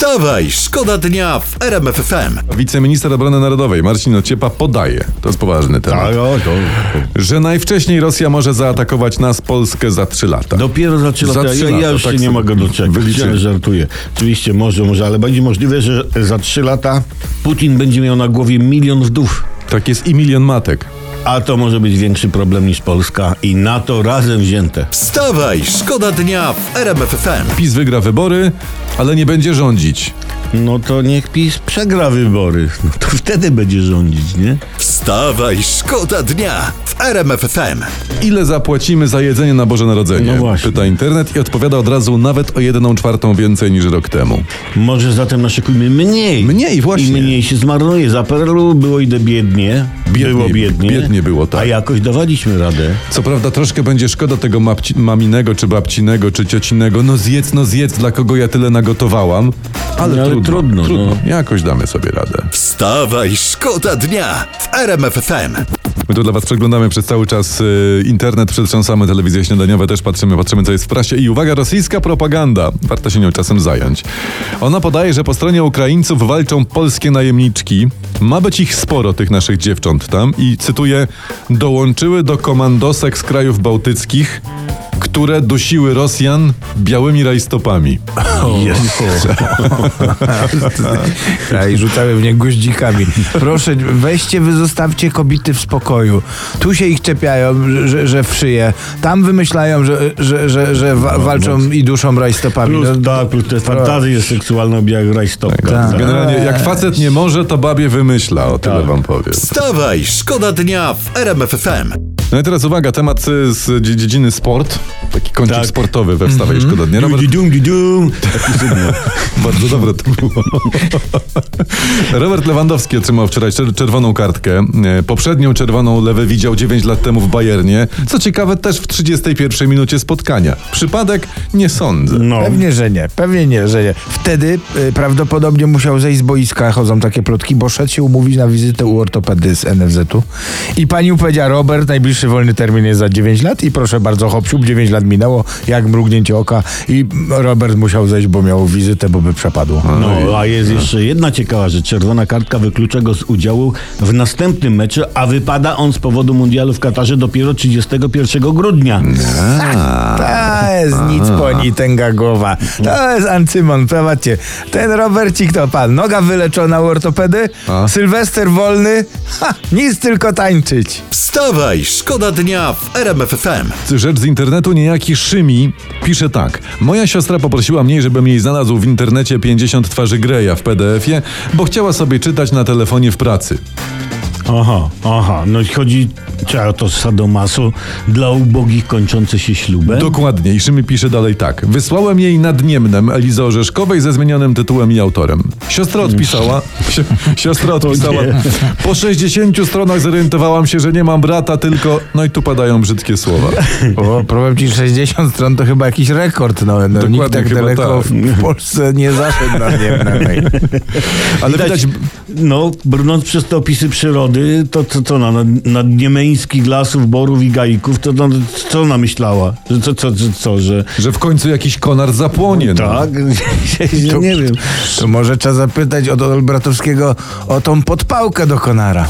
Wstawaj, szkoda dnia w RMF FM. Wiceminister Obrony Narodowej Marcin Ociepa podaje, to jest poważny temat, Tak, że najwcześniej Rosja może zaatakować nas, Polskę, za trzy lata. Dopiero za trzy Za lata. trzy ja, ja już tak się nie mogę doczekać. wyliczyłem. Ja żartuję. Oczywiście może, może, ale będzie możliwe, że za trzy lata Putin będzie miał na głowie milion wdów. Tak jest i milion matek. A to może być większy problem niż Polska i NATO razem wzięte. Wstawaj, szkoda dnia w RMF FM. PiS wygra wybory, ale nie będzie rządzić. No to niech PiS przegra wybory. No to wtedy będzie rządzić, nie? Wstawaj, szkoda dnia w RMF FM. Ile zapłacimy za jedzenie na Boże Narodzenie? No właśnie. Pyta internet i odpowiada od razu nawet o jedną czwartą więcej niż rok temu. Może zatem naszykujmy mniej. Mniej, właśnie. I mniej się zmarnuje. Za PRL-u było idę biednie. Biedniej, było biednie. biednie było, tak. A jakoś dawaliśmy radę. Co prawda troszkę będzie szkoda tego mapci- maminego, czy babcinego, czy ciocinego. No zjedz, no zjedz, dla kogo ja tyle nagotowałam. Ale, No, ale trudno, trudno, trudno. no. Jakoś damy sobie radę. Wstawaj, szkoda dnia w RMF FM. My tu dla was przeglądamy przez cały czas y, internet, przetrząsamy telewizje śniadaniowe, też patrzymy, patrzymy co jest w prasie i uwaga, rosyjska propaganda. Warto się nią czasem zająć. Ona podaje, że po stronie Ukraińców walczą polskie najemniczki. Ma być ich sporo, tych naszych dziewcząt tam i cytuję, dołączyły do komandosek z krajów bałtyckich, które dusiły Rosjan białymi rajstopami. Jest. Tak, I rzucały w nie goździkami. Proszę, weźcie, wy zostawcie kobiety w spokoju. Tu się ich czepiają, że, że w szyję. Tam wymyślają, że, że, że, że wa- walczą i duszą rajstopami. Plus, No, tak, plus te fantazje seksualne objawia rajstopka. Tak. Generalnie, jak facet nie może, to babie wymyśla, o tyle Tak. wam powiem. Wstawaj, szkoda dnia w RMF FM. No i teraz uwaga, temat z dzie- dziedziny sport. Taki kącik Tak. sportowy we wstawaj mm szkoda dnia. Robert, Dum, dum, dum. Bardzo dobre to było. Robert Lewandowski otrzymał wczoraj czer- czerwoną kartkę. E, Poprzednią czerwoną Lewy widział 9 lat temu w Bayernie. Co ciekawe, też w 31 minucie spotkania. Przypadek? Nie sądzę. No. Pewnie, że nie. Pewnie nie, że nie. Wtedy y, prawdopodobnie musiał zejść z boiska, chodzą takie plotki, bo szedł się umówić na wizytę u ortopedy z NFZ-u. I pani mu powiedziała, Robert, najbliższy wolny termin jest za 9 lat i proszę bardzo, hopsiub, 9 lat minęło, jak mrugnięcie oka i Robert musiał zejść, bo miał wizytę, bo by przepadło. No, a jest jeszcze jedna ciekawa rzecz. Czerwona kartka wyklucza go z udziału w następnym meczu, a wypada on z powodu mundialu w Katarze dopiero 31 grudnia. To jest ni tęga głowa. To jest Ancymon, prowadźcie. Ten Robercik to pan. Noga wyleczona u ortopedy, A? Sylwester wolny, ha, nic tylko tańczyć. Wstawaj, szkoda dnia w RMF FM. Rzecz z internetu, niejaki Szymi pisze tak. Moja siostra poprosiła mnie, żebym jej znalazł w internecie 50 twarzy Greya w PDF-ie, bo chciała sobie czytać na telefonie w pracy. Aha, aha. No i chodzi czy o to sadomaso dla ubogich kończące się ślubem? Dokładnie. I Szymy pisze dalej tak. Wysłałem jej nad Niemnem Elizy Orzeszkowej ze zmienionym tytułem i autorem. Siostra odpisała. Si siostra odpisała. Po 60 stronach zorientowałam się, że nie mam brata, tylko. No i tu padają brzydkie słowa. O, powiem ci, 60 stron to chyba jakiś rekord. No, no, nikt tak daleko tak. w Polsce nie zaszedł na nie. Ale widać. No, brnąc przez te opisy przyrody, to co, co na, na niemeńskich lasów, borów i gaików, to no, co ona myślała? Że co, co, co, co że... Że w końcu jakiś konar zapłonie. No. Tak? Ja nie wiem. To może trzeba zapytać od Olbratowskiego o tą podpałkę do Konara.